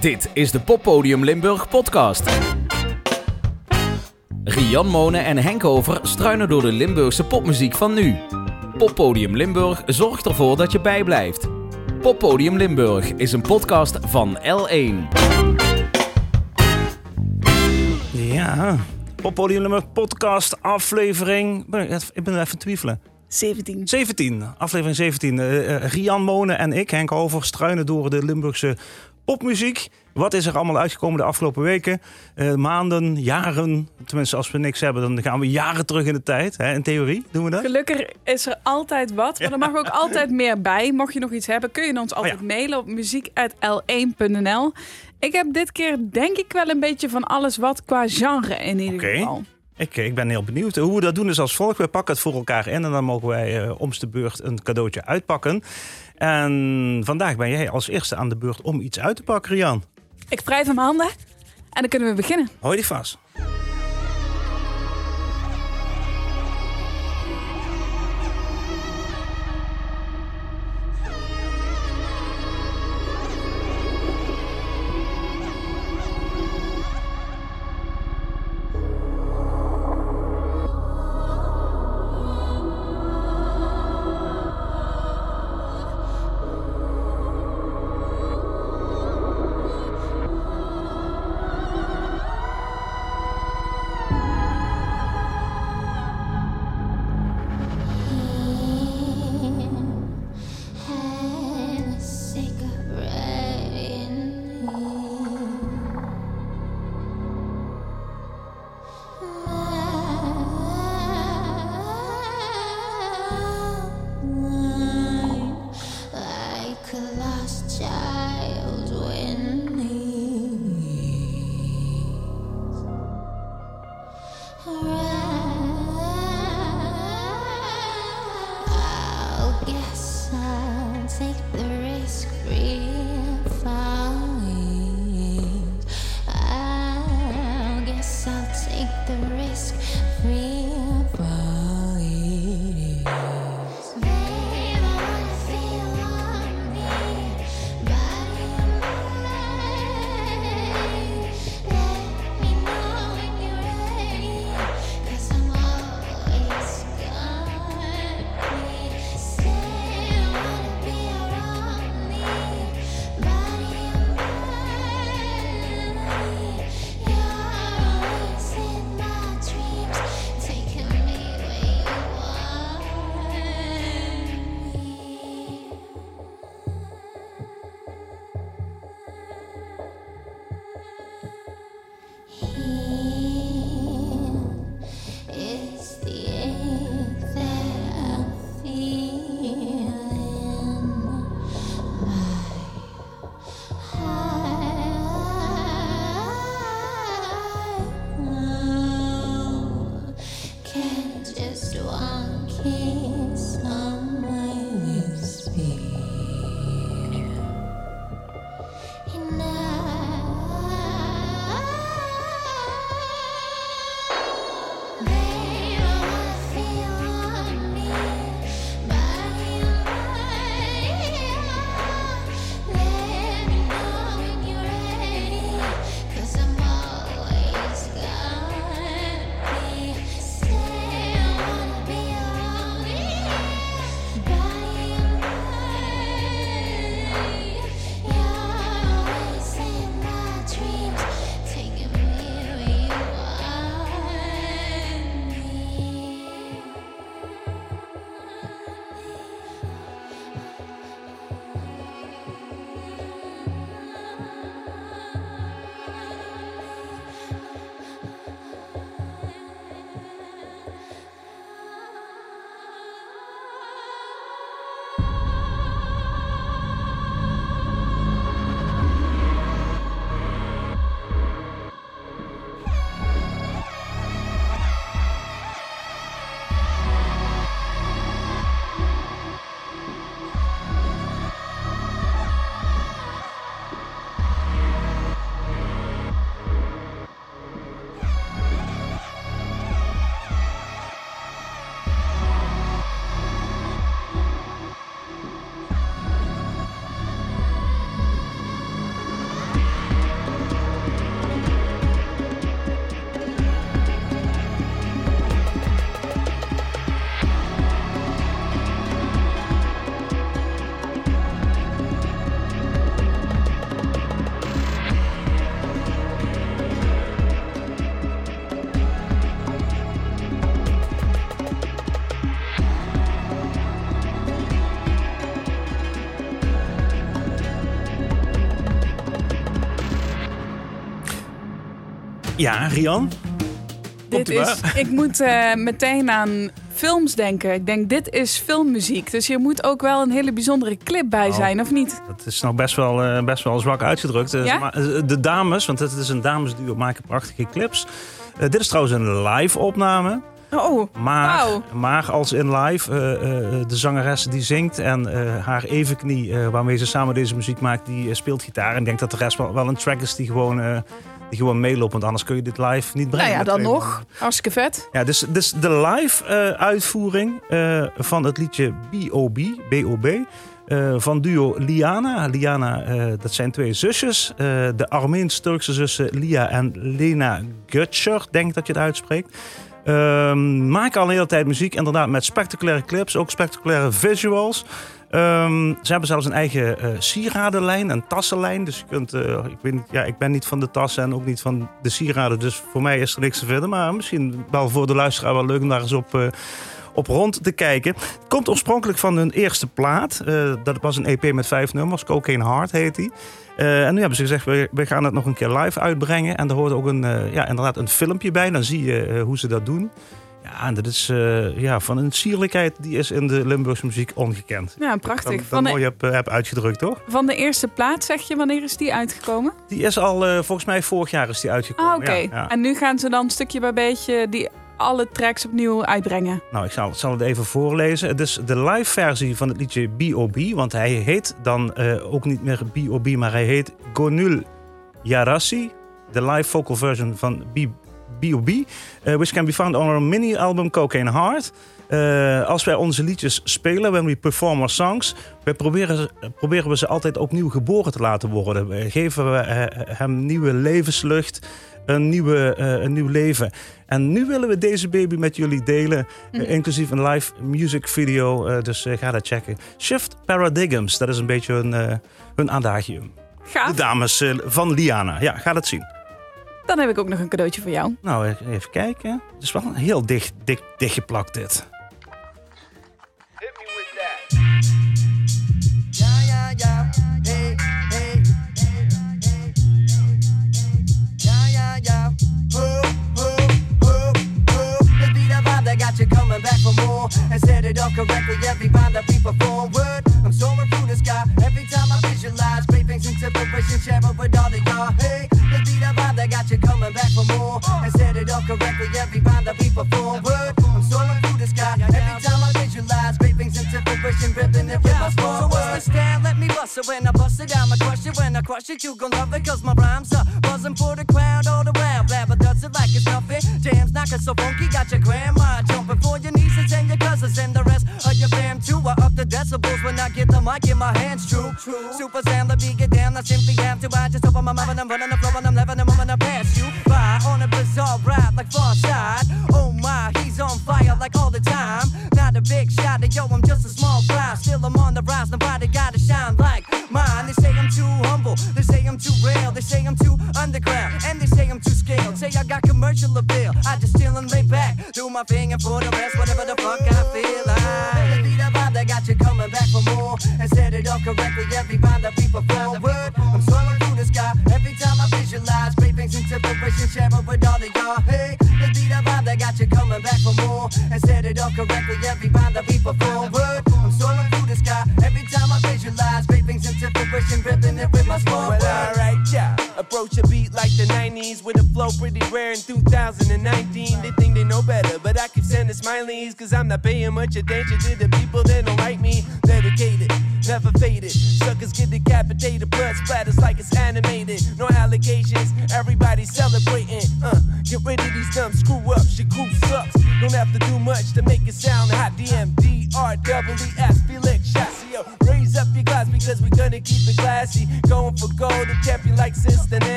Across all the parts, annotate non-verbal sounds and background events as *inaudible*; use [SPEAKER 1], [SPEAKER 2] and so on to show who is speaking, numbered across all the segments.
[SPEAKER 1] Dit is de Poppodium Limburg podcast. Rian Monen en Henk Over struinen door de Limburgse popmuziek van nu. Poppodium Limburg zorgt ervoor dat je bijblijft. Poppodium Limburg is een podcast van L1.
[SPEAKER 2] Ja, Poppodium Limburg podcast aflevering... Ik ben even twijfelen.
[SPEAKER 3] 17.
[SPEAKER 2] 17, aflevering 17. Uh, uh, Rian Monen en ik, Henk Over, struinen door de Limburgse popmuziek. Wat is er allemaal uitgekomen de afgelopen weken, uh, maanden, jaren? Tenminste, als we niks hebben, dan gaan we jaren terug in de tijd. Hè? In theorie doen we dat.
[SPEAKER 3] Gelukkig is er altijd wat, maar er mag ook *laughs* altijd meer bij. Mocht je nog iets hebben, kun je ons altijd oh ja. mailen op muziek.l1.nl. Ik heb dit keer denk ik wel een beetje van alles wat qua genre in ieder okay. geval.
[SPEAKER 2] Ik, ik ben heel benieuwd. Hoe we dat doen is als volgt. We pakken het voor elkaar in en dan mogen wij uh, om de beurt een cadeautje uitpakken. En vandaag ben jij als eerste aan de beurt om iets uit te pakken, Rian.
[SPEAKER 3] Ik wrijf mijn handen en dan kunnen we beginnen.
[SPEAKER 2] Hoi die vast. Ja, Rian?
[SPEAKER 3] Dit is, ik moet uh, meteen aan films denken. Ik denk, dit is filmmuziek. Dus hier moet ook wel een hele bijzondere clip bij oh. zijn, of niet?
[SPEAKER 2] Dat is nou best wel, uh, best wel zwak uitgedrukt. Eh, ja? De dames, want het is een damesduo, maken prachtige clips. Uh, dit is trouwens een live opname.
[SPEAKER 3] Oh,
[SPEAKER 2] maar, maar als in live, de zangeres die zingt en haar evenknie, waarmee ze samen deze muziek maakt, die speelt gitaar. En ik denk dat de rest wel, wel een track is die gewoon die gewoon meelopen. Want anders kun je dit live niet brengen.
[SPEAKER 3] Nou ja, dan nog. Hartstikke vet.
[SPEAKER 2] Ja, dus, dus de live uh, uitvoering uh, van het liedje B.O.B. B.O.B. Uh, van duo Liana. Liana, dat zijn twee zusjes. de Armeens-Turkse zussen Lia en Lena Gutscher, denk dat je het uitspreekt. Ehm, maken al een hele tijd muziek, inderdaad, met spectaculaire clips, ook spectaculaire visuals. Um, ze hebben zelfs een eigen uh, sieradenlijn, een tassenlijn. Dus je kunt, uh, ik, niet, ja, ik ben niet van de tassen en ook niet van de sieraden. Dus voor mij is er niks te vinden. Maar misschien wel voor de luisteraar wel leuk om daar eens op, uh, op rond te kijken. Komt oorspronkelijk van hun eerste plaat. dat was een EP met vijf nummers. Cocaine Heart heet die. en nu hebben ze gezegd, we, we, gaan het nog een keer live uitbrengen. En er hoort ook een, ja, inderdaad een filmpje bij. Dan zie je hoe ze dat doen. Ja, en dat is uh, ja, van een sierlijkheid die is in de Limburgse muziek ongekend.
[SPEAKER 3] Ja, prachtig.
[SPEAKER 2] Dat, dat mooi heb, eh, heb uitgedrukt, toch?
[SPEAKER 3] Van de eerste plaat, zeg je, wanneer is die uitgekomen?
[SPEAKER 2] Die is al, uh, volgens mij vorig jaar is die uitgekomen.
[SPEAKER 3] Ah, oké. Ja, En nu gaan ze dan stukje bij beetje die alle tracks opnieuw uitbrengen.
[SPEAKER 2] Nou, ik zal, zal het even voorlezen. Het is de live versie van het liedje B.O.B. Want hij heet dan uh, ook niet meer B.O.B., maar hij heet Gonul Yarassi. De live vocal version van B.O.B. Uh, eh, which can be found on our mini-album Cocaine Heart. Uh, als wij onze liedjes spelen, when we perform our songs, wij proberen, proberen we ze altijd opnieuw geboren te laten worden. We geven we uh, hem nieuwe levenslucht, een, nieuwe, een nieuw leven. En nu willen we deze baby met jullie delen, mm. inclusief een live music video. dus ga dat checken. Shift Paradigms, dat is een beetje hun, hun adagium.
[SPEAKER 3] Gaaf.
[SPEAKER 2] De dames van Liana. Ja, ga dat zien.
[SPEAKER 3] Dan heb ik ook nog een cadeautje voor jou.
[SPEAKER 2] Nou, even kijken. Het is wel heel dicht, dicht, dichtgeplakt dit. coming back for more and set it up correctly every time that we perform. Word, I'm soaring through the sky every time I visualize great things into preparation, share with all of y'all. Hey, got you coming back for more. And set it up correctly every time that we perform. Fruition, ripping it with my small So what's the style? Let me bust it when I bust it down. I crush it when I crush it. You gon' love it cause my rhymes are buzzing for the crowd all around. Blabber does it like it's nothing. Jams knocking so funky, got your grandma jumping for your nieces and your cousins and the rest of your fam too. I up the decibels when I get the mic in my hands. True, true. Super Sam, let me get down. I simply have to. I just open my mouth and I'm running the flow and I'm living the moment I pass you by on a bizarre rap like far side. Oh my, he's on not paying much attention to the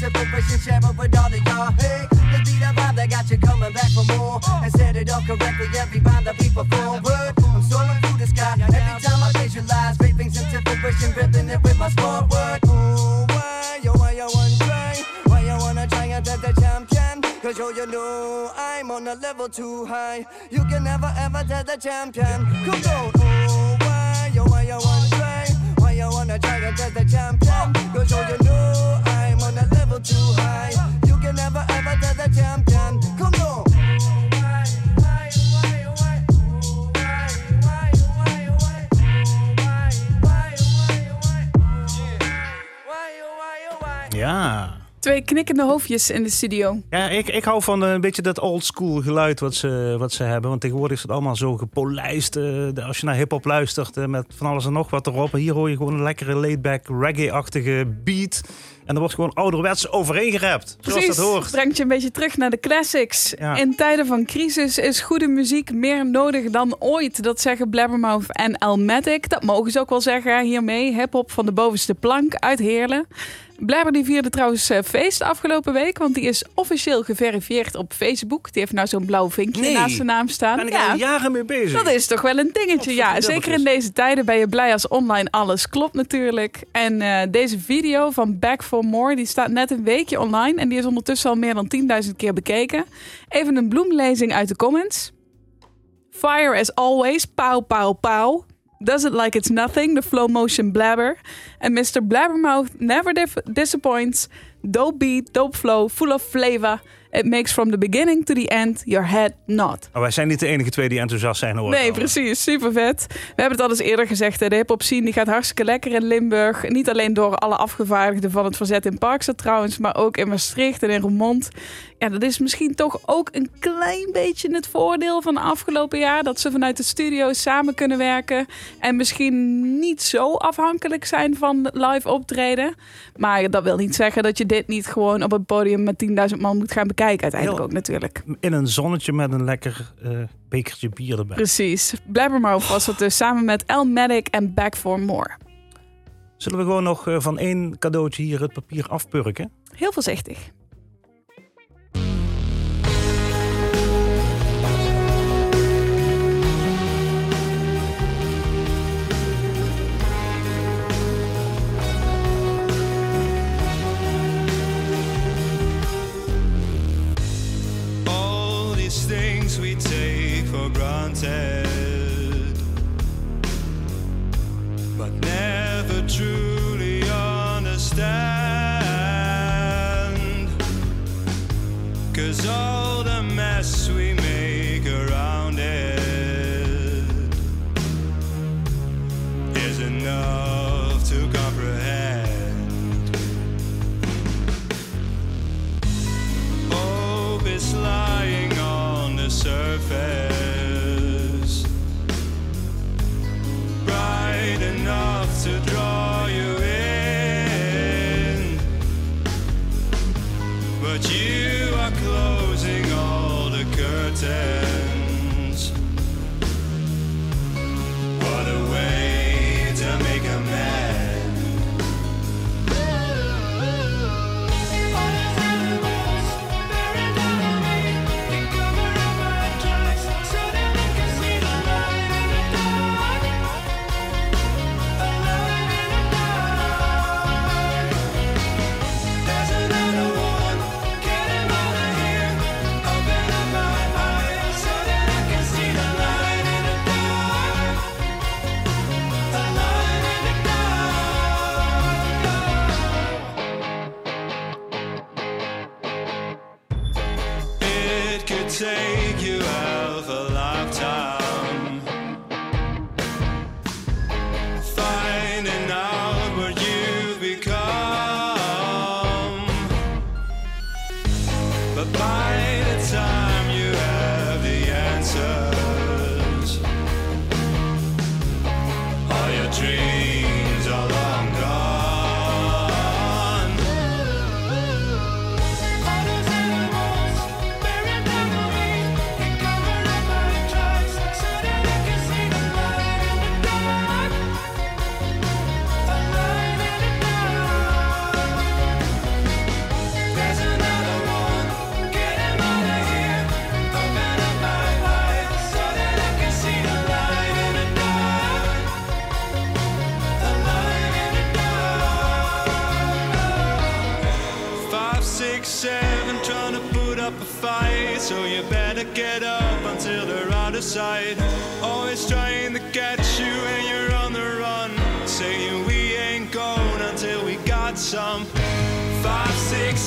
[SPEAKER 2] separation, share with all of y'all. Hey, this beat the vibe that got you coming back for more. And set it up correctly every rhyme that we forward. I'm soaring through the sky every time I visualize. Great things into fruition, ripping it with my smart word. Ooh, why, yo, why you want try? Why you wanna try and that the champion? Cause yo, you know I'm on
[SPEAKER 4] a level too high. You can never ever tell the champion. Come on. Ooh, why, yo, why you want wanna try to tell the champion? Cause oh, you know I'm on a level too high. You can never ever tell the champion. Come on.
[SPEAKER 2] Ja.
[SPEAKER 3] Twee knikkende hoofdjes in de studio.
[SPEAKER 2] Ja, ik, ik hou van eh, een beetje dat old school geluid wat ze, wat ze hebben. Want tegenwoordig is het allemaal zo gepolijst. eh, als je naar hip-hop luistert eh, met van alles en nog wat erop. Hier hoor je gewoon een lekkere laid-back reggae-achtige beat. En er wordt gewoon ouderwets overheen gerapt. Zoals
[SPEAKER 3] Precies,
[SPEAKER 2] dat hoort.
[SPEAKER 3] brengt je een beetje terug naar de classics.
[SPEAKER 2] Ja.
[SPEAKER 3] In tijden van crisis is goede muziek meer nodig dan ooit. Dat zeggen Blabbermouth en Elmatic. Dat mogen ze ook wel zeggen hiermee. Hip-hop van de bovenste plank uit Heerlen. Blabber die vierde trouwens eh, feest afgelopen week. Want die is officieel geverifieerd op Facebook. Die heeft nou zo'n blauw vinkje
[SPEAKER 2] Nee.
[SPEAKER 3] naast zijn naam staan.
[SPEAKER 2] Ben ik al jaren mee bezig.
[SPEAKER 3] Dat is toch wel een dingetje. Ja, zeker in deze tijden ben je blij als online alles klopt natuurlijk. En eh, deze video van Back for More, die staat net een weekje online. En die is ondertussen al meer dan 10.000 keer bekeken. Even een bloemlezing uit de comments. Fire as always, pow pow pow. Does it like it's nothing, the flow motion blabber. And Mr. Blabbermouth never disappoints. Dope beat, dope flow, full of flavor. It makes from the beginning to the end your head nod.
[SPEAKER 2] Maar wij zijn niet de enige twee die enthousiast zijn hoor.
[SPEAKER 3] Nee, precies. Super vet. We hebben het al eens eerder gezegd. hè, De hip-hop scene die gaat hartstikke lekker in Limburg. Niet alleen door alle afgevaardigden van het verzet in Parkstad trouwens, maar ook in Maastricht en in Roermond. Ja, dat is misschien toch ook een klein beetje het voordeel van afgelopen jaar. Dat ze vanuit de studio samen kunnen werken. En misschien niet zo afhankelijk zijn van live optreden. Maar dat wil niet zeggen dat je dit niet gewoon op het podium met 10.000 man moet gaan bekijken. Uiteindelijk ook natuurlijk.
[SPEAKER 2] In een zonnetje met een lekker eh, bekertje bier erbij.
[SPEAKER 3] Precies. Blabbermouth was het dus samen met Elmatic en Back for More.
[SPEAKER 2] Zullen we gewoon nog eh, van één cadeautje hier het papier afpurken?
[SPEAKER 3] Heel voorzichtig.
[SPEAKER 5] Things we take for granted, but never truly understand. Cause all the mess we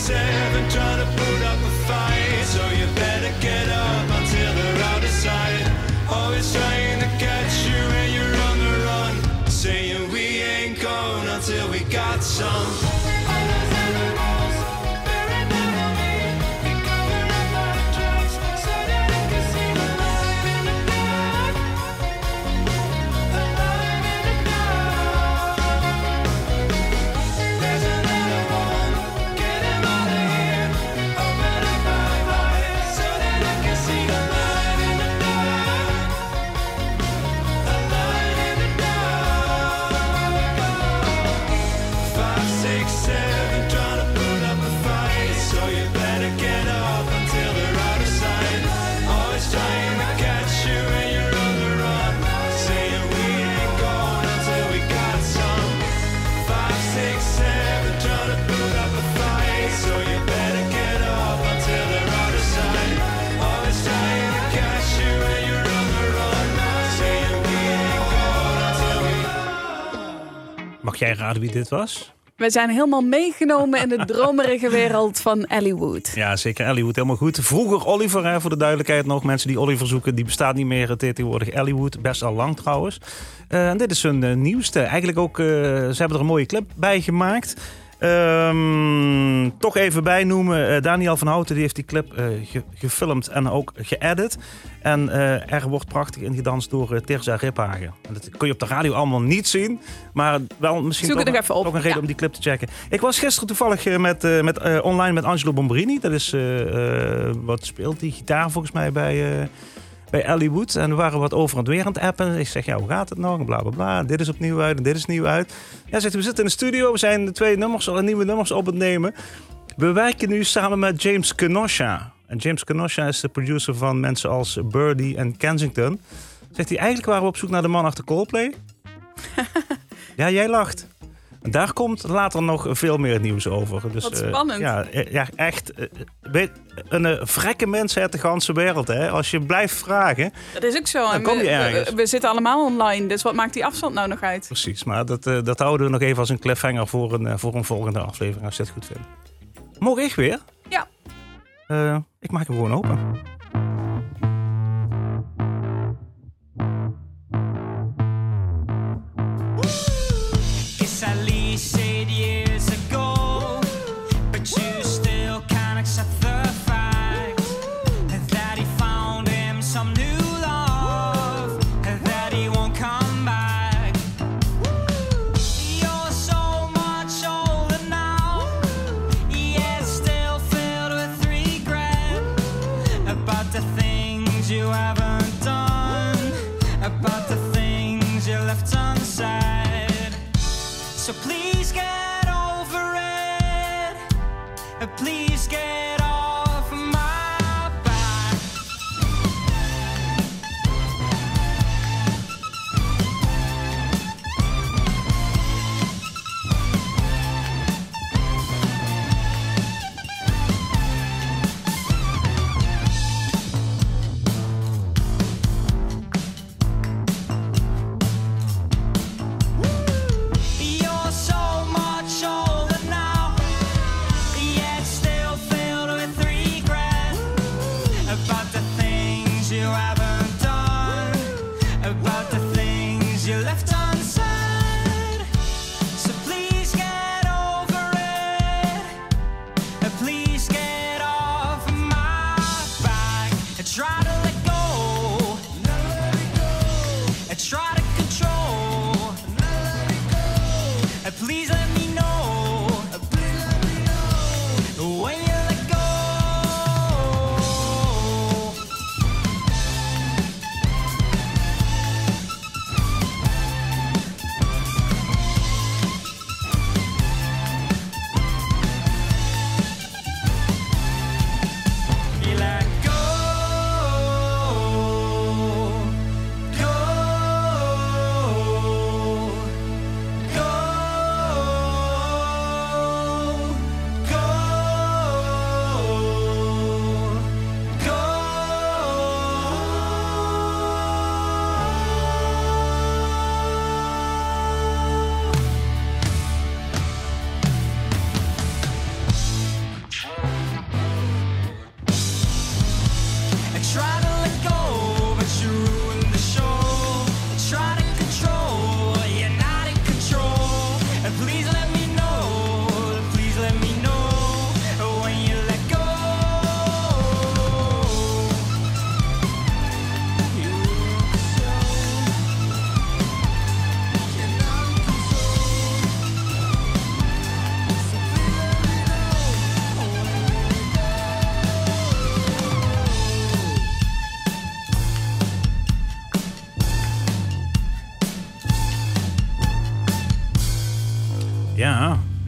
[SPEAKER 5] seven, trying to put
[SPEAKER 2] raden wie dit was?
[SPEAKER 3] We zijn helemaal meegenomen in de dromerige wereld van Ellie Wood.
[SPEAKER 2] Ja, zeker. Ellie helemaal goed. Vroeger Oliver, hè, voor de duidelijkheid nog. Mensen die Oliver zoeken, die bestaat niet meer tegenwoordig. Ellie best al lang trouwens. Eh, en dit is hun eh, nieuwste. Eigenlijk ook, eh, ze hebben er een mooie clip bij gemaakt. Ehm, toch even bijnoemen, eh, Daniel van Houten die heeft die clip eh, ge- gefilmd en ook geëdit. En eh, er wordt prachtig in gedanst door Tirza Riphagen. En Dat kun je op de radio allemaal niet zien, maar wel misschien
[SPEAKER 3] Zoek
[SPEAKER 2] toch, toch een reden
[SPEAKER 3] ja.
[SPEAKER 2] om die clip te checken. Ik was gisteren toevallig met, met, online met Angelo Bombrini. Dat is, wat speelt die gitaar volgens mij bij... bij Ellie Wood. En we waren wat over en weer aan het appen. Ik zeg, ja, hoe gaat het nog? En Bla, bla, bla. Dit is opnieuw uit en dit is nieuw uit. Ja, zegt we zitten in de studio. We zijn de twee nummers, al nieuwe nummers op het nemen. We werken nu samen met James Kenosha. En James Kenosha is de producer van mensen als Birdie en Kensington. Zegt hij, eigenlijk waren we op zoek naar de man achter Coldplay. *laughs* ja, jij lacht. Daar komt later nog veel meer nieuws over. Dus,
[SPEAKER 3] Wat
[SPEAKER 2] eh,
[SPEAKER 3] spannend.
[SPEAKER 2] ja, eh, ja, echt. eh, een uh, vrekke mens uit de ganse wereld. Hè? Als je blijft vragen.
[SPEAKER 3] Dat is ook zo.
[SPEAKER 2] Dan kom je
[SPEAKER 3] we,
[SPEAKER 2] ergens.
[SPEAKER 3] we, we zitten allemaal online, dus wat maakt die afstand nou nog uit?
[SPEAKER 2] Precies, maar dat, dat houden we nog even als een cliffhanger voor een, voor een volgende aflevering. Als je het goed vindt. Mogen ik weer?
[SPEAKER 3] Ja.
[SPEAKER 2] Ik maak hem gewoon open.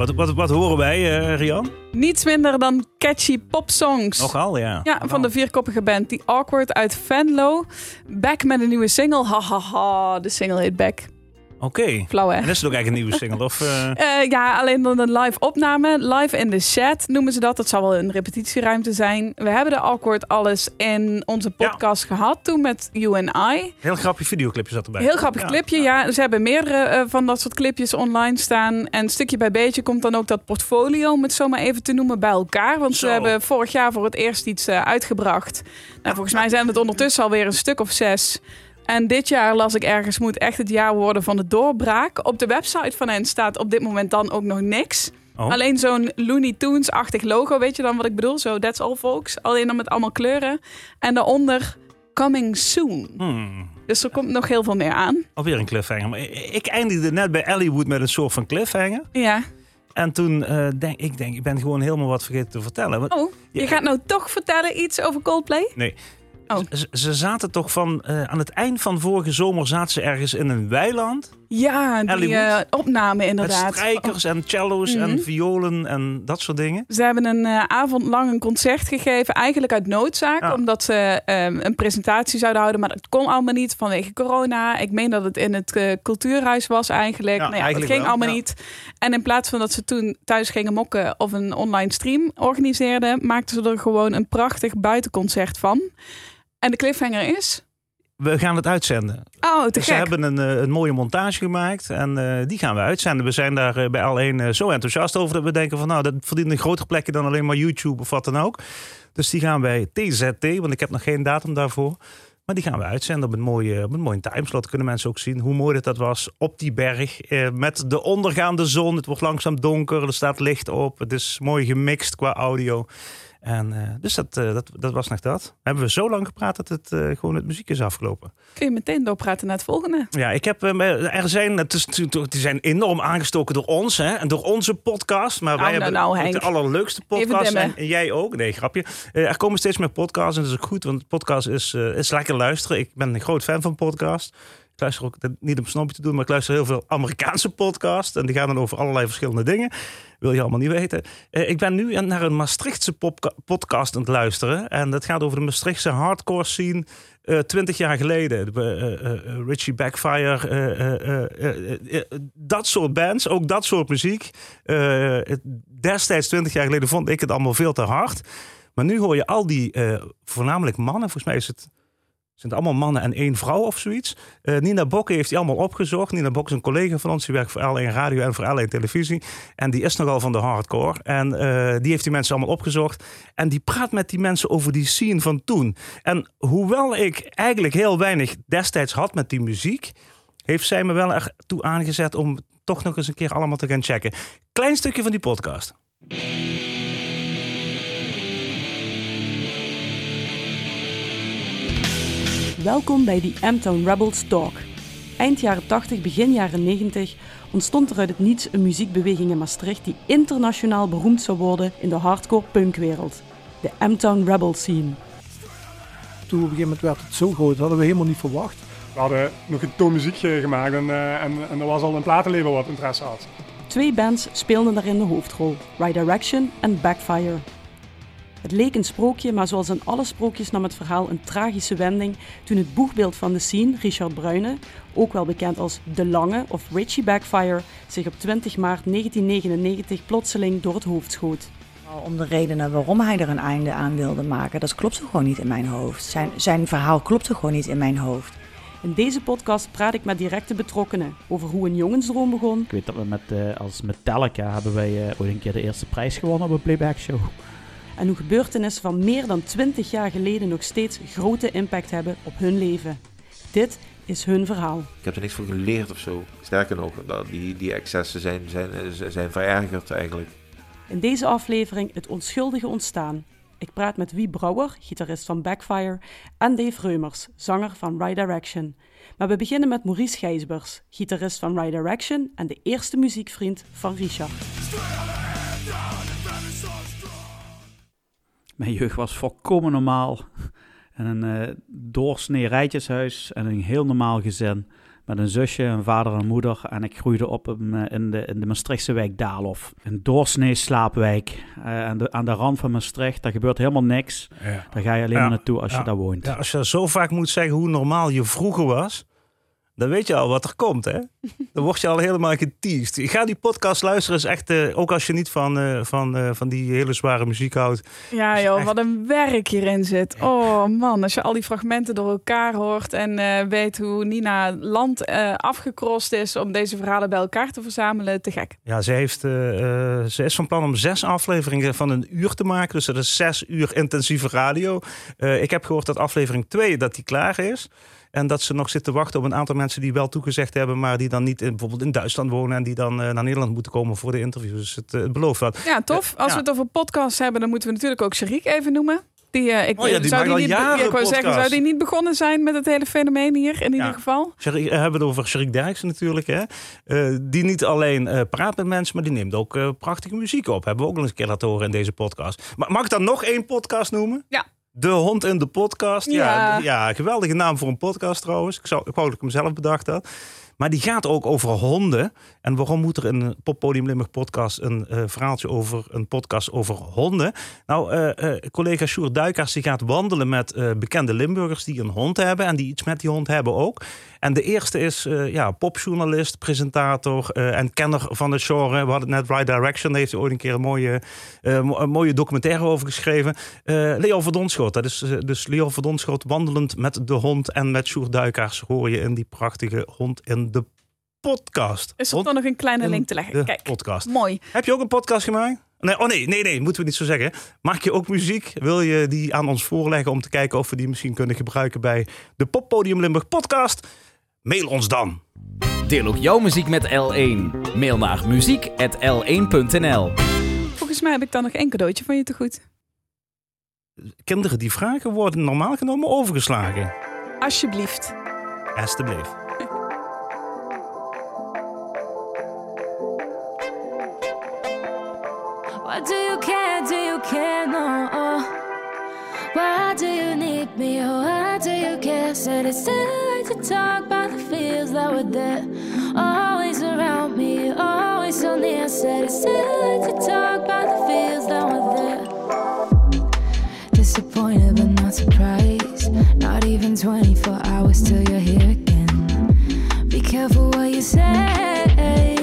[SPEAKER 2] Wat, wat, wat horen wij, eh, Rian?
[SPEAKER 3] Niets minder dan catchy popsongs.
[SPEAKER 2] Nogal, ja.
[SPEAKER 3] Ja, van de vierkoppige band The Awkward uit Venlo. Back met een nieuwe single. Ha ha ha, de single heet Back.
[SPEAKER 2] Oké.
[SPEAKER 3] Flauw hè?
[SPEAKER 2] En is het ook eigenlijk een nieuwe single? Of, *laughs* eh,
[SPEAKER 3] Eh, ja, alleen dan een live opname. Live in the chat noemen ze dat. Dat zal wel een repetitieruimte zijn. We hebben de Awkward alles in onze podcast gehad toen met You and I.
[SPEAKER 2] heel grappig videoclipje zat erbij.
[SPEAKER 3] Heel grappig
[SPEAKER 2] Ja.
[SPEAKER 3] clipje, ja. Ze hebben meerdere eh, van dat soort clipjes online staan. En stukje bij beetje komt dan ook dat portfolio, om het zo maar even te noemen, bij elkaar. Want ze hebben vorig jaar voor het eerst iets uitgebracht. Nou, volgens mij zijn het ondertussen alweer een stuk of zes. En dit jaar las ik ergens, moet echt het jaar worden van de doorbraak. Op de website van hen staat op dit moment dan ook nog niks.
[SPEAKER 2] Oh.
[SPEAKER 3] Alleen zo'n Looney Tunes-achtig logo, weet je dan wat ik bedoel? Zo, that's all folks. Alleen dan met allemaal kleuren. En daaronder, coming soon.
[SPEAKER 2] Hmm.
[SPEAKER 3] Dus er komt nog heel veel meer aan.
[SPEAKER 2] Alweer een cliffhanger. Maar ik eindigde net bij Elliewood met een soort van cliffhanger.
[SPEAKER 3] Ja.
[SPEAKER 2] En toen eh, denk ik, denk, ik ben gewoon helemaal wat vergeten te vertellen. Want-
[SPEAKER 3] Oh, je
[SPEAKER 2] Ja.
[SPEAKER 3] gaat nou toch vertellen iets over Coldplay?
[SPEAKER 2] Nee.
[SPEAKER 3] Oh.
[SPEAKER 2] Ze, ze zaten toch van, eh, aan het eind van vorige zomer zaten ze ergens in een weiland.
[SPEAKER 3] Ja, die eh, opname inderdaad.
[SPEAKER 2] Met strijkers en cello's
[SPEAKER 3] Mhm.
[SPEAKER 2] en violen en dat soort dingen.
[SPEAKER 3] Ze hebben een eh, avond lang een concert gegeven, eigenlijk uit noodzaak,
[SPEAKER 2] Ja.
[SPEAKER 3] omdat ze ehm, een presentatie zouden houden, maar dat kon allemaal niet vanwege corona. Ik meen dat het in het cultuurhuis was eigenlijk.
[SPEAKER 2] Ja,
[SPEAKER 3] nou ja,
[SPEAKER 2] eigenlijk
[SPEAKER 3] dat ging
[SPEAKER 2] wel,
[SPEAKER 3] allemaal niet. En in plaats van dat ze toen thuis gingen mokken of een online stream organiseerden, maakten ze er gewoon een prachtig buitenconcert van. En de cliffhanger is.
[SPEAKER 2] We gaan het uitzenden.
[SPEAKER 3] Oh, te
[SPEAKER 2] ze
[SPEAKER 3] gek.
[SPEAKER 2] hebben een, eh, een mooie montage gemaakt en eh, die gaan we uitzenden. We zijn daar eh, bij L1 eh, zo enthousiast over dat we denken van nou, dat verdient een groter plekje dan alleen maar YouTube of wat dan ook. Dus die gaan wij TZT, want ik heb nog geen datum daarvoor. Maar die gaan we uitzenden op een mooie, op een mooie timeslot. Kunnen mensen ook zien hoe mooi dat, dat was op die berg. Eh, met de ondergaande zon. Het wordt langzaam donker. Er staat licht op. Het is mooi gemixt qua audio. En, eh, dus dat, eh, dat, dat was nog dat. Hebben we zo lang gepraat dat het eh, gewoon het muziek is afgelopen.
[SPEAKER 3] Kun je meteen doorpraten naar het volgende?
[SPEAKER 2] Ja, ik heb, er zijn, het is, natuurlijk- die zijn enorm aangestoken door ons hè, en door onze podcast. Maar wij
[SPEAKER 3] nou,
[SPEAKER 2] hebben
[SPEAKER 3] nou, Henk.
[SPEAKER 2] de allerleukste podcast. En, jij ook? Nee, grapje. Er komen steeds meer podcasts en dat is ook goed, want podcast is, is lekker luisteren. Ik ben een groot fan van podcast. Ik luister ook niet om een snopje te doen, maar ik luister heel veel Amerikaanse podcasts. En die gaan dan over allerlei verschillende dingen. Wil je allemaal niet weten. Eh, ik ben nu naar een Maastrichtse podcast aan het luisteren. En dat gaat over de Maastrichtse hardcore scene. eh, Twintig jaar geleden. De, eh, Richie Backfire. dat soort bands. Ook dat soort muziek. Destijds, twintig jaar geleden, vond ik het allemaal veel te hard. Maar nu hoor je al die, voornamelijk mannen. Volgens mij is het zijn het allemaal mannen en één vrouw of zoiets. Eh, Nina Bokke heeft die allemaal opgezocht. Nina Bokke is een collega van ons. Die werkt voor L1 Radio en voor L1 Televisie. En die is nogal van de hardcore. En eh, die heeft die mensen allemaal opgezocht. En die praat met die mensen over die scene van toen. En hoewel ik eigenlijk heel weinig destijds had met die muziek... heeft zij me wel ertoe aangezet om toch nog eens een keer allemaal te gaan checken. Klein stukje van die podcast.
[SPEAKER 6] Welkom bij die M-Town Rebels Talk. Eind jaren 80, begin jaren 90 ontstond er uit het niets een muziekbeweging in Maastricht die internationaal beroemd zou worden in de hardcore punkwereld. De M-Town Rebel scene.
[SPEAKER 7] Toen op een gegeven moment werd het zo groot, dat hadden we helemaal niet verwacht.
[SPEAKER 8] We hadden nog een toon muziek eh, gemaakt en, eh, en, en er was al een platenlabel wat interesse had.
[SPEAKER 6] Twee bands speelden daarin de hoofdrol, Right Direction en Backfire. Het leek een sprookje, maar zoals in alle sprookjes nam het verhaal een tragische wending toen het boegbeeld van de scene, Richard Bruyne, ook wel bekend als De Lange of Richie Backfire, zich op 20 maart 1999 plotseling door het hoofd schoot.
[SPEAKER 9] Om de redenen waarom hij er een einde aan wilde maken, dat klopte gewoon niet in mijn hoofd. Zijn, zijn verhaal klopte gewoon niet in mijn hoofd.
[SPEAKER 6] In deze podcast praat ik met directe betrokkenen over hoe een jongensdroom begon,
[SPEAKER 10] Ik weet dat we met, eh, als Metallica hebben wij eh, ooit een keer de eerste prijs gewonnen op een playback show.
[SPEAKER 6] En hoe gebeurtenissen van meer dan 20 jaar geleden nog steeds grote impact hebben op hun leven. Dit is hun verhaal.
[SPEAKER 11] Ik heb er niks van geleerd of zo. Sterker nog, dat die, die excessen zijn, zijn, zijn verergerd eigenlijk.
[SPEAKER 6] In deze aflevering het onschuldige ontstaan. Ik praat met Wie Brouwer, gitarist van Backfire, en Dave Reumers, zanger van Right Direction. Maar we beginnen met Maurice Gijsbers, gitarist van Right Direction en de eerste muziekvriend van Richard.
[SPEAKER 10] Mijn jeugd was volkomen normaal. En een eh doorsnee rijtjeshuis en een heel normaal gezin. met een zusje, een vader en een moeder. En ik groeide op in, eh, in de, in de Maastrichtse wijk Daalhof. Een doorsnee slaapwijk. Eh, aan, de, aan de rand van Maastricht. Daar gebeurt helemaal niks.
[SPEAKER 2] Ja.
[SPEAKER 10] Daar ga je alleen
[SPEAKER 2] Ja,
[SPEAKER 10] maar naartoe als
[SPEAKER 2] ja.
[SPEAKER 10] je daar woont.
[SPEAKER 2] Ja, als je zo vaak moet zeggen hoe normaal je vroeger was, dan weet je al wat er komt, hè? Dan word je al helemaal geteased. Ik ga die podcast luisteren, is echt, eh, ook als je niet van, eh, van, eh, van die hele zware muziek houdt.
[SPEAKER 3] Ja joh, wat een werk hierin zit. Oh man, als je al die fragmenten door elkaar hoort en weet hoe Nina Land afgekrost is om deze verhalen bij elkaar te verzamelen, te gek.
[SPEAKER 2] Ja, ze, heeft, ze is van plan om zes afleveringen van een uur te maken. Dus dat is zes uur intensieve radio. Ik heb gehoord dat aflevering 2 dat die klaar is. En dat ze nog zitten wachten op een aantal mensen die wel toegezegd hebben, maar die dan niet in, bijvoorbeeld in Duitsland wonen en die dan eh, naar Nederland moeten komen voor de interviews. Dus het, eh, het belooft wat.
[SPEAKER 3] Ja, tof. Als
[SPEAKER 2] ja.
[SPEAKER 3] we het over podcasts hebben, dan moeten we natuurlijk ook Sharik even noemen. Die, eh, ik,
[SPEAKER 2] Oh ja, die
[SPEAKER 3] zou
[SPEAKER 2] al
[SPEAKER 3] niet,
[SPEAKER 2] jaren
[SPEAKER 3] ik wou zeggen, zou die niet begonnen zijn met het hele fenomeen hier in ieder geval?
[SPEAKER 2] Sharik- we hebben het over Sharik Derksen natuurlijk. Hè? Eh, die niet alleen eh, praat met mensen, maar die neemt ook eh, prachtige muziek op. Hebben we ook nog eens een keer laten horen in deze podcast. Ma- mag ik dan nog één podcast noemen?
[SPEAKER 3] Ja.
[SPEAKER 2] De Hond in de Podcast. Ja,
[SPEAKER 3] Ja.
[SPEAKER 2] ja. geweldige naam voor een podcast trouwens. Ik, zou, ik wou dat ik hem zelf bedacht had. Maar die gaat ook over honden. En waarom moet er een Poppodium Limburg podcast een eh, verhaaltje over een podcast over honden? Nou, eh, eh, collega Sjoerd Duikers die gaat wandelen met bekende Limburgers die een hond hebben en die iets met die hond hebben ook. En de eerste is ja, popjournalist, presentator en kenner van het genre. We hadden net Right Direction, daar heeft hij ooit een keer een mooie, mo- een mooie documentaire over geschreven. Leo Verdonschot, dat is dus Leo Verdonschot wandelend met de hond en met Sjoerd Duikers hoor je in die prachtige hond in de podcast.
[SPEAKER 3] Is er dan nog een kleine
[SPEAKER 2] in
[SPEAKER 3] link te leggen?
[SPEAKER 2] de
[SPEAKER 3] Kijk,
[SPEAKER 2] podcast.
[SPEAKER 3] mooi.
[SPEAKER 2] Heb je ook een podcast gemaakt? Nee, oh nee, nee, nee, moeten we niet zo zeggen. Maak je ook muziek? Wil je die aan ons voorleggen om te kijken of we die misschien kunnen gebruiken bij de Poppodium Limburg podcast? Mail ons dan.
[SPEAKER 1] Deel ook jouw muziek met L1. Mail naar muziek.l1.nl
[SPEAKER 3] Volgens mij heb ik dan nog één cadeautje van je te goed.
[SPEAKER 2] Kinderen die vragen worden normaal genomen overgeslagen.
[SPEAKER 3] Alsjeblieft.
[SPEAKER 2] Alsjeblieft.
[SPEAKER 12] Why do you need me? Oh, why do you care? Said it's too late to talk about the feels that were there. Always around me, always so near. Said it's too late to talk about the feels that were there. Disappointed but not surprised. Not even 24 hours till you're here again. Be careful what you say.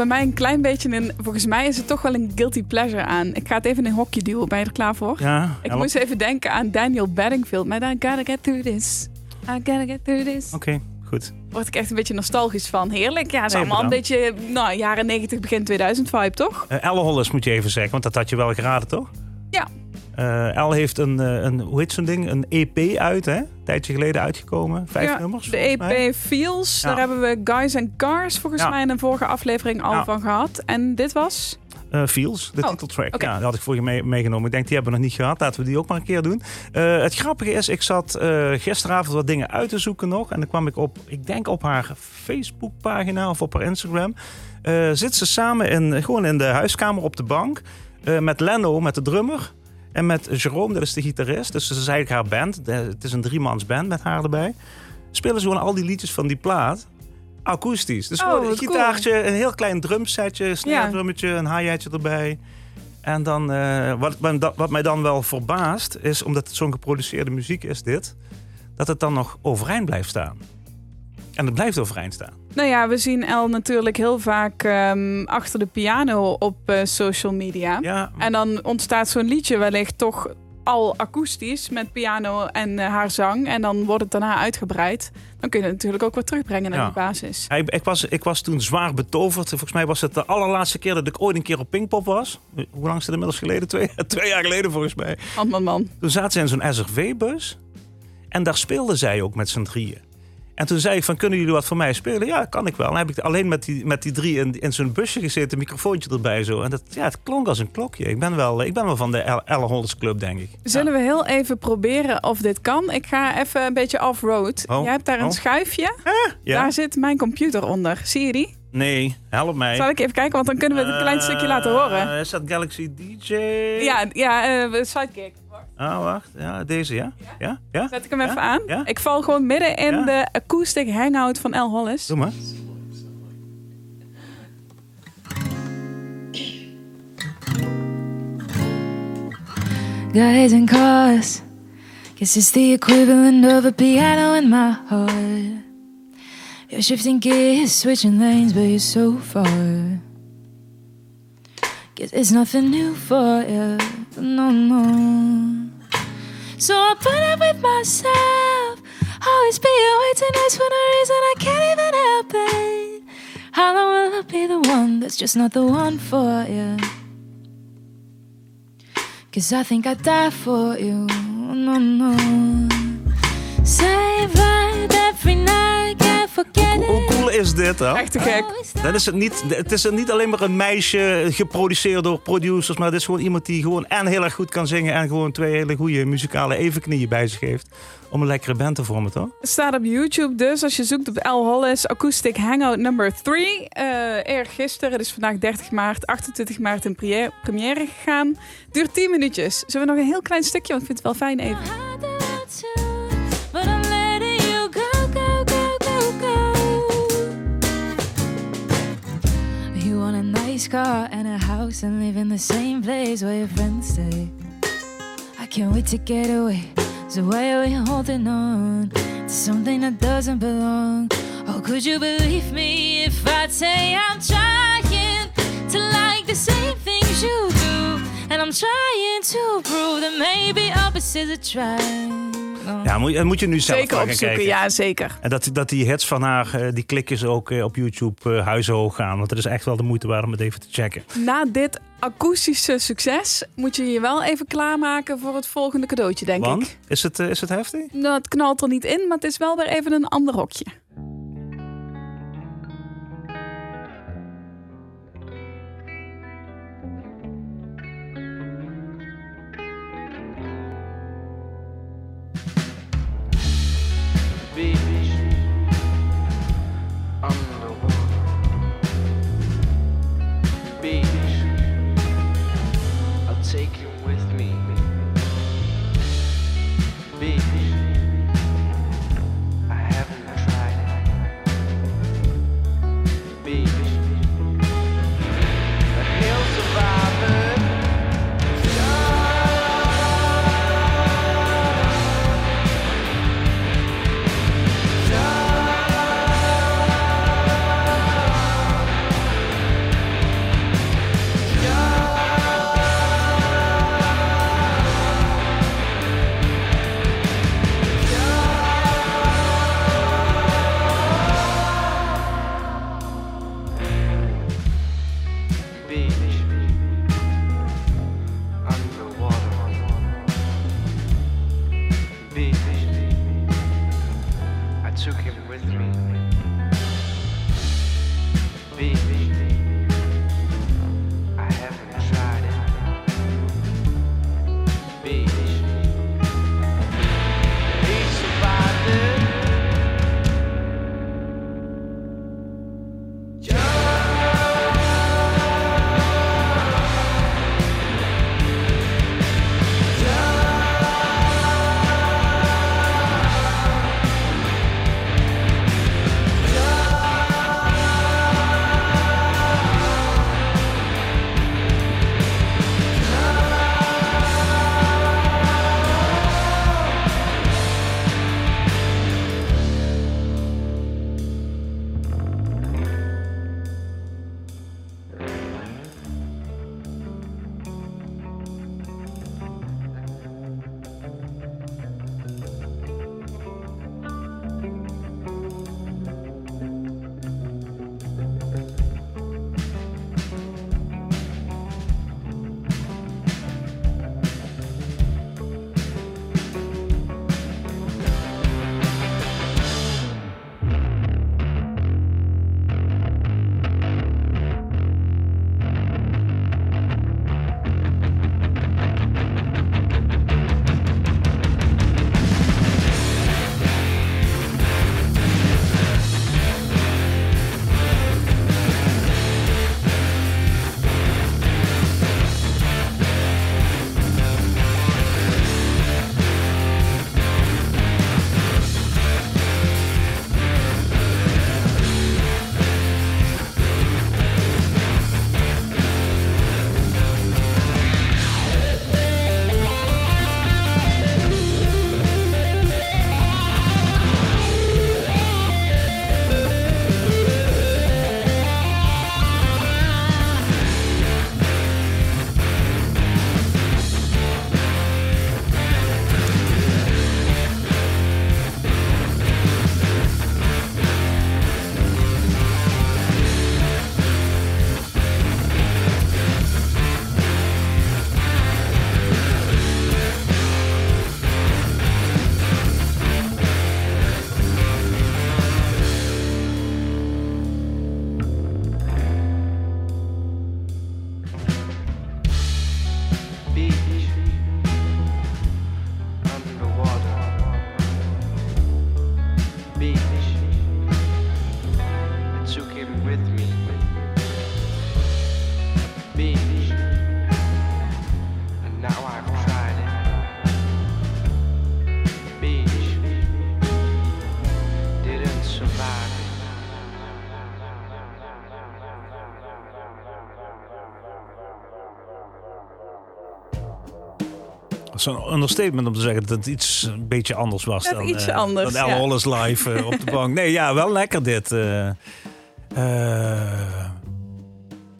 [SPEAKER 3] Bij mij een klein beetje een... Volgens mij is het toch wel een guilty pleasure aan. Ik ga het even in een hokje duwen. Ben je er klaar voor?
[SPEAKER 2] Ja,
[SPEAKER 3] Ik moest even denken aan Daniel Bedingfield. Maar dan gotta get through this. I gotta get through this.
[SPEAKER 2] Oké, goed.
[SPEAKER 3] Word ik echt een beetje nostalgisch van. Heerlijk. Ja, het is allemaal een beetje nou, jaren 90, begin 2000 vibe, toch?
[SPEAKER 2] Eh Elle Hollis moet je even zeggen, want dat had je wel geraden, toch?
[SPEAKER 3] Ja.
[SPEAKER 2] Eh Elle heeft een, eh, een, hoe heet zo'n ding? Een EP uit, hè? Een tijdje geleden uitgekomen. Vijf
[SPEAKER 3] Ja,
[SPEAKER 2] nummers.
[SPEAKER 3] De
[SPEAKER 2] volgens mij.
[SPEAKER 3] EP Feels.
[SPEAKER 2] Ja.
[SPEAKER 3] Daar hebben we Guys and Cars volgens
[SPEAKER 2] Ja.
[SPEAKER 3] mij in een vorige aflevering al van gehad. En dit was?
[SPEAKER 2] Eh, Feels, de
[SPEAKER 3] Oh,
[SPEAKER 2] titeltrack. Ja, dat had ik vorige mee, meegenomen. Ik denk, die hebben we nog niet gehad. Laten we die ook maar een keer doen. Het grappige is, ik zat gisteravond wat dingen uit te zoeken nog. En dan kwam ik op, ik denk op haar Facebookpagina of op haar Instagram. Zit ze samen in, gewoon in de huiskamer op de bank. met Leno, met de drummer. En met Jerome, dat is de gitarist. Dus dat is eigenlijk haar band. Het is een driemans band met haar erbij. Spelen ze gewoon al die liedjes van die plaat. Akoestisch. Dus
[SPEAKER 3] Oh,
[SPEAKER 2] gewoon een
[SPEAKER 3] cool.
[SPEAKER 2] gitaartje, een heel klein drumsetje, snare drummetje, een hi-hatje erbij. En dan, eh, wat, wat mij dan wel verbaast, is omdat het zo'n geproduceerde muziek is, dit, dat het dan nog overeind blijft staan. En het blijft overeind staan.
[SPEAKER 3] Nou ja, we zien El natuurlijk heel vaak ehm, achter de piano op eh, social media.
[SPEAKER 2] Ja.
[SPEAKER 3] En dan ontstaat zo'n liedje wellicht toch al akoestisch met piano en eh, haar zang. En dan wordt het daarna uitgebreid. Dan kun je het natuurlijk ook wat terugbrengen naar
[SPEAKER 2] Ja.
[SPEAKER 3] die basis.
[SPEAKER 2] Ja, Ik, ik, was, ik was toen zwaar betoverd. Volgens mij was het de allerlaatste keer dat ik ooit een keer op Pinkpop was. Hoe lang is het inmiddels geleden? Twee, *laughs* twee jaar geleden volgens mij.
[SPEAKER 3] Man, man, man.
[SPEAKER 2] Toen zaten ze in zo'n SRV-bus. En daar speelden zij ook met z'n drieën. En toen zei ik van, kunnen jullie wat voor mij spelen? Ja, kan ik wel. En dan heb ik alleen met die, met die drie in, in zo'n busje gezeten, een microfoontje erbij zo. En dat, ja, het klonk als een klokje. Ik ben wel, ik ben wel van de Elle Elle Club, denk ik.
[SPEAKER 3] Zullen we heel even proberen of dit kan? Ik ga even een beetje off-road.
[SPEAKER 2] Oh,
[SPEAKER 3] Jij hebt daar een
[SPEAKER 2] oh.
[SPEAKER 3] schuifje.
[SPEAKER 2] Ja?
[SPEAKER 3] Daar zit mijn computer onder. Zie je die?
[SPEAKER 2] Nee, help mij.
[SPEAKER 3] Zal ik even kijken, want dan kunnen we het een klein stukje laten horen.
[SPEAKER 2] Eh, is dat Galaxy DJ?
[SPEAKER 3] Ja, ja eh, sidekick.
[SPEAKER 2] Ah, wacht. Ja, deze, ja? Ja? Ja?
[SPEAKER 3] Zet ik hem even aan?
[SPEAKER 2] Ja?
[SPEAKER 3] Ik val gewoon midden in
[SPEAKER 2] Ja?
[SPEAKER 3] de acoustic hangout van El Hollis.
[SPEAKER 2] Doe maar.
[SPEAKER 12] Guys and cars. Guess it's the equivalent of a piano in my heart. You're shifting gears, switching lanes, but you're so far. Guess it's nothing new for you. No, no. So I put up with myself. Always be away tonight for no reason I can't even help it. How long will I be the one that's just not the one for you? Cause I think I'd die for you. No, no. Right every night,
[SPEAKER 2] Hoe cool is dit dan?
[SPEAKER 3] Echt te gek.
[SPEAKER 2] Dat is het, niet, het is niet alleen maar een meisje geproduceerd door producers, maar het is gewoon iemand die gewoon en heel erg goed kan zingen en gewoon twee hele goede muzikale evenknieën bij zich heeft. Om een lekkere band te vormen, toch?
[SPEAKER 3] Het staat op YouTube dus. Als je zoekt op El Hollis Acoustic Hangout number 3. Uh, eergisteren, het is vandaag 30 maart, 28 maart in première, première gegaan. Duurt 10 minuutjes. Zullen we nog een heel klein stukje, want ik vind het wel fijn even.
[SPEAKER 12] Nice car and a house and live in the same place where your friends stay. I can't wait to get away. So why are we holding on to something that doesn't belong? Oh, could you believe me if I'd say I'm trying to like the same things you do? And I'm trying to prove that maybe opposites attract.
[SPEAKER 2] Ja, moet, je- moet je nu zelf
[SPEAKER 3] Zeker opzoeken,
[SPEAKER 2] kijken.
[SPEAKER 3] ja zeker.
[SPEAKER 2] En dat, dat die hits van haar, eh, die klikjes ook eh, op YouTube huizenhoog gaan. Want het is echt wel de moeite waard om het even te checken.
[SPEAKER 3] Na dit akoestische succes moet je je wel even klaarmaken voor het volgende cadeautje, denk
[SPEAKER 2] Want,
[SPEAKER 3] ik.
[SPEAKER 2] is het, is het heftig?
[SPEAKER 3] Nou, het knalt er niet in, maar het is wel weer even een ander hokje.
[SPEAKER 2] Is een understatement om te zeggen dat het iets een beetje anders was dan,
[SPEAKER 3] ietsje
[SPEAKER 2] eh,
[SPEAKER 3] anders,
[SPEAKER 2] dan
[SPEAKER 3] ja.
[SPEAKER 2] Hollis live eh, op de *laughs* bank. Nee, ja, wel lekker dit. eh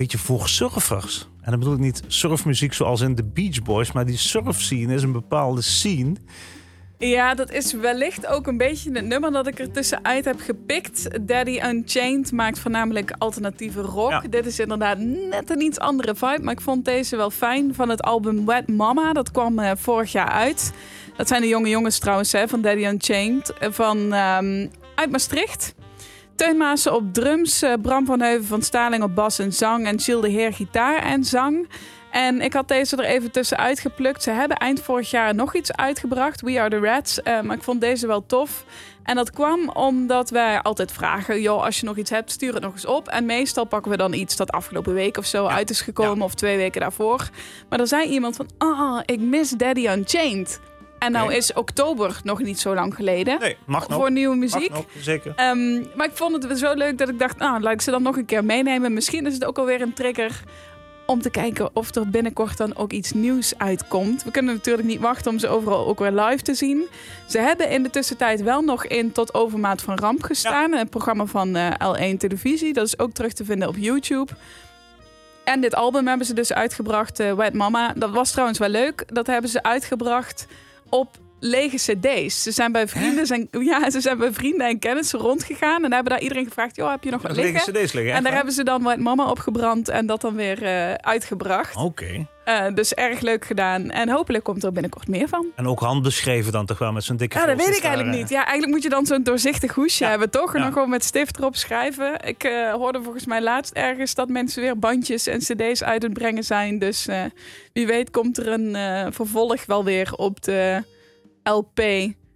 [SPEAKER 2] beetje voor surfers. En dan bedoel ik niet surfmuziek zoals in de Beach Boys, maar die surfscene is een bepaalde scene.
[SPEAKER 3] Ja, dat is wellicht ook een beetje het nummer dat ik er tussenuit heb gepikt. Daddy Unchained maakt voornamelijk alternatieve rock. Dit is inderdaad net een iets andere vibe, maar ik vond deze wel fijn. Van het album Wet Mama, dat kwam eh, vorig jaar uit. Dat zijn de jonge jongens trouwens hè, van Daddy Unchained. eh, Van, ehm, uit Maastricht. Teun Maassen op drums, eh, Bram van Heuven van Staling op bas en zang... en Gilles de Heer gitaar en zang. En ik had deze er even tussenuit geplukt. Ze hebben eind vorig jaar nog iets uitgebracht, We Are The Rats. eh, maar ik vond deze wel tof. En dat kwam omdat wij altijd vragen... joh, als je nog iets hebt, stuur het nog eens op. En meestal pakken we dan iets dat afgelopen week of zo uit is gekomen... of twee weken daarvoor. Maar er zei iemand van... ah, ik mis Daddy Unchained. En nou is oktober nog niet zo lang geleden.
[SPEAKER 2] Nee, mag nog.
[SPEAKER 3] Voor nieuwe muziek.
[SPEAKER 2] nog, zeker.
[SPEAKER 3] Ehm, maar ik vond het zo leuk dat ik dacht, nou, laat ik ze dan nog een keer meenemen. Misschien is het ook alweer een trigger om te kijken of er binnenkort dan ook iets nieuws uitkomt. We kunnen natuurlijk niet wachten om ze overal ook weer live te zien. Ze hebben in de tussentijd wel nog in Tot Overmaat van Ramp gestaan. Een programma van eh, L1 Televisie. Dat is ook terug te vinden op YouTube. En dit album hebben ze dus uitgebracht, eh Wet Mama. Dat was trouwens wel leuk. Dat hebben ze uitgebracht op lege cd's. Ze zijn bij vrienden, zijn, ja, ze zijn bij vrienden en kennissen rondgegaan. En hebben daar iedereen gevraagd, joh, heb je nog wat
[SPEAKER 2] Lege cd's liggen,
[SPEAKER 3] En daar hebben ze dan Wet Mama opgebrand en dat dan weer eh, uitgebracht.
[SPEAKER 2] Oké.
[SPEAKER 3] Eh, dus erg leuk gedaan. En hopelijk komt er binnenkort meer van.
[SPEAKER 2] En ook handbeschreven dan toch wel met zo'n dikke
[SPEAKER 3] Ja, dat weet ik eigenlijk
[SPEAKER 2] sigaar,
[SPEAKER 3] niet. Ja, eigenlijk moet je dan zo'n doorzichtig hoesje hebben, toch? En
[SPEAKER 2] Ja.
[SPEAKER 3] dan gewoon met stift erop schrijven. Ik eh, hoorde volgens mij laatst ergens dat mensen weer bandjes en cd's uit het brengen zijn. Dus eh, wie weet komt er een eh, vervolg wel weer op de LP.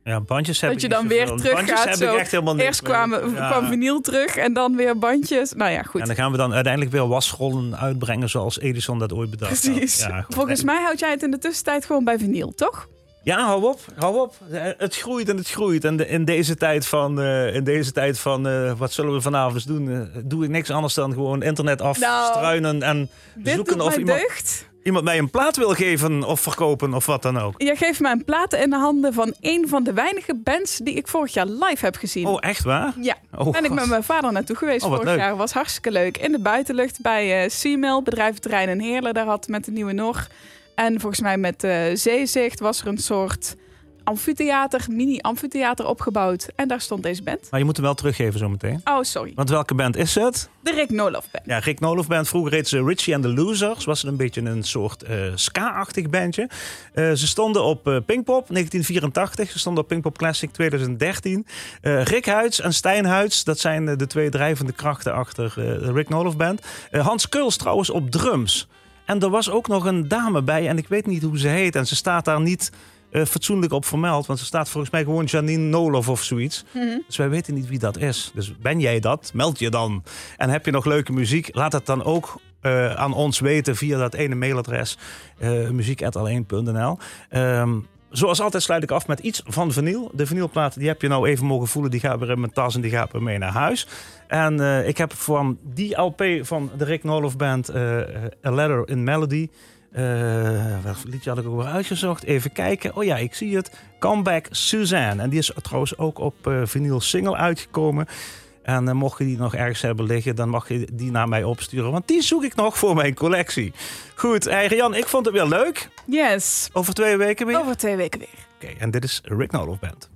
[SPEAKER 2] Ja, bandjes heb
[SPEAKER 3] Dat je dan weer terug
[SPEAKER 2] bandjes
[SPEAKER 3] gaat.
[SPEAKER 2] heb
[SPEAKER 3] Zo.
[SPEAKER 2] ik echt helemaal niks
[SPEAKER 3] Eerst kwamen,
[SPEAKER 2] Ja.
[SPEAKER 3] kwam vinyl terug en dan weer bandjes. Nou ja, goed.
[SPEAKER 2] En dan gaan we dan uiteindelijk weer wasrollen uitbrengen zoals Edison dat ooit bedacht had. Ja.
[SPEAKER 3] Volgens mij houd jij het in de tussentijd gewoon bij vinyl, toch?
[SPEAKER 2] Ja, hou op, hou op. Het groeit en het groeit. En de- in deze tijd van, eh, in deze tijd van eh, wat zullen we vanavond eens doen, eh, doe ik niks anders dan gewoon internet afstruinen en zoeken of iemand,
[SPEAKER 3] deugd.
[SPEAKER 2] Iemand mij een plaat wil geven of verkopen of wat dan ook.
[SPEAKER 3] Jij geeft mij een plaat in de handen van een van de weinige bands die ik vorig jaar live heb gezien.
[SPEAKER 2] Oh, echt waar?
[SPEAKER 3] Ja,
[SPEAKER 2] Oh,
[SPEAKER 3] ben ik met mijn vader naartoe geweest
[SPEAKER 2] Oh,
[SPEAKER 3] vorig
[SPEAKER 2] leuk.
[SPEAKER 3] jaar. Was hartstikke leuk. In de buitenlucht bij eh Seamail, bedrijventerrein in Heerlen. Daar had met de Nieuwe Nog. En volgens mij met eh, Zeezicht was er een soort amfitheater, mini-amfitheater opgebouwd. En daar stond deze band.
[SPEAKER 2] Maar je moet hem wel teruggeven zometeen.
[SPEAKER 3] Oh, sorry.
[SPEAKER 2] Want welke band is het?
[SPEAKER 3] De Rick Nolof Band.
[SPEAKER 2] Ja, Rick Nolof Band. Vroeger heette ze Richie and the Losers. Was het een beetje een soort eh, ska-achtig bandje. Eh, ze stonden op eh, Pinkpop 1984. Ze stonden op Pinkpop Classic 2013. Eh, Rick Huids en Stijn Huids. Dat zijn de twee drijvende krachten achter de Rick Nolof Band. Hans Keuls trouwens op drums. En er was ook nog een dame bij. En ik weet niet hoe ze heet. En ze staat daar niet eh, fatsoenlijk op vermeld. Want ze staat volgens mij gewoon Janine Nolof of zoiets.
[SPEAKER 3] Mhm.
[SPEAKER 2] Dus wij weten niet wie dat is. Dus ben jij dat? Meld je dan. En heb je nog leuke muziek? Laat het dan ook eh, aan ons weten via dat ene mailadres. eh muziek.alleen.nl Ehm, Zoals altijd sluit ik af met iets van vinyl. De vinylplaat die heb je nou even mogen voelen. Die gaat weer in mijn tas en die gaat weer mee naar huis. En ik heb van die LP van de Rick Nolof Band... A Letter in Melody... eh welk liedje had ik ook weer uitgezocht? Even kijken. Oh ja, ik zie het. Comeback Suzanne. En die is trouwens ook op eh vinyl single uitgekomen. En eh, mocht je die nog ergens hebben liggen, dan mag je die naar mij opsturen. Want die zoek ik nog voor mijn collectie. Goed, hey, Rian, ik vond het weer leuk.
[SPEAKER 3] Yes.
[SPEAKER 2] Over twee weken weer?
[SPEAKER 3] Over twee weken weer.
[SPEAKER 2] Oké, en dit is Rick Nolof Band.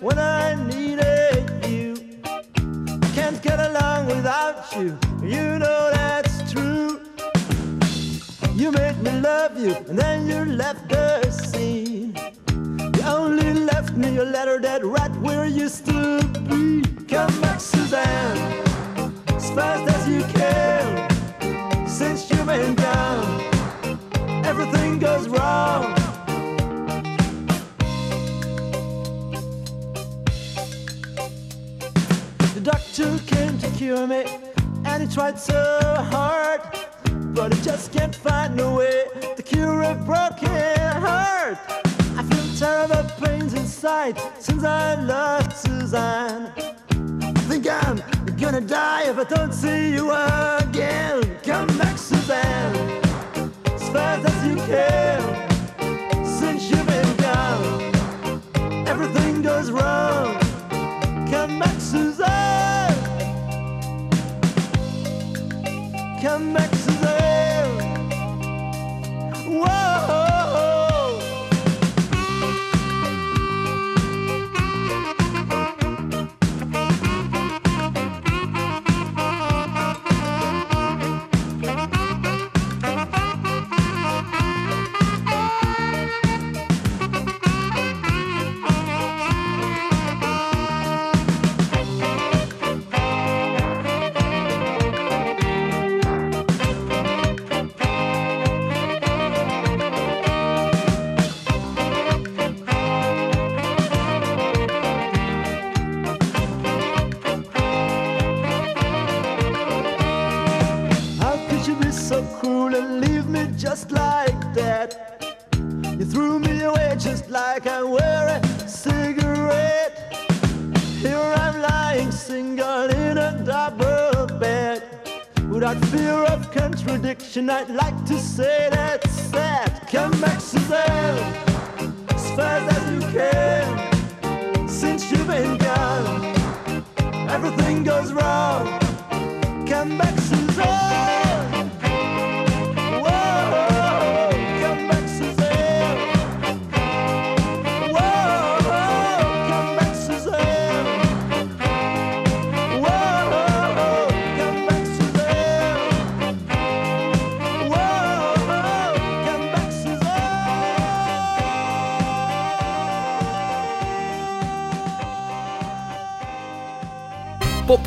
[SPEAKER 13] When I needed you? Can't get along without you, you know that's true. You made me love you, and then you left the scene. You only left me a letter that right where you used be. Come back, Suzanne, as fast as you can. Since you've been gone, everything goes wrong. Me, and he tried so hard, but he just can't find a way to cure a broken heart. I feel terrible pains inside since I lost Suzanne. I think I'm gonna die if I don't see you again. Come back, Suzanne, as fast as you can. Since you've been gone, everything goes wrong. Come back, Suzanne. Come back, contradiction, I'd like to say that's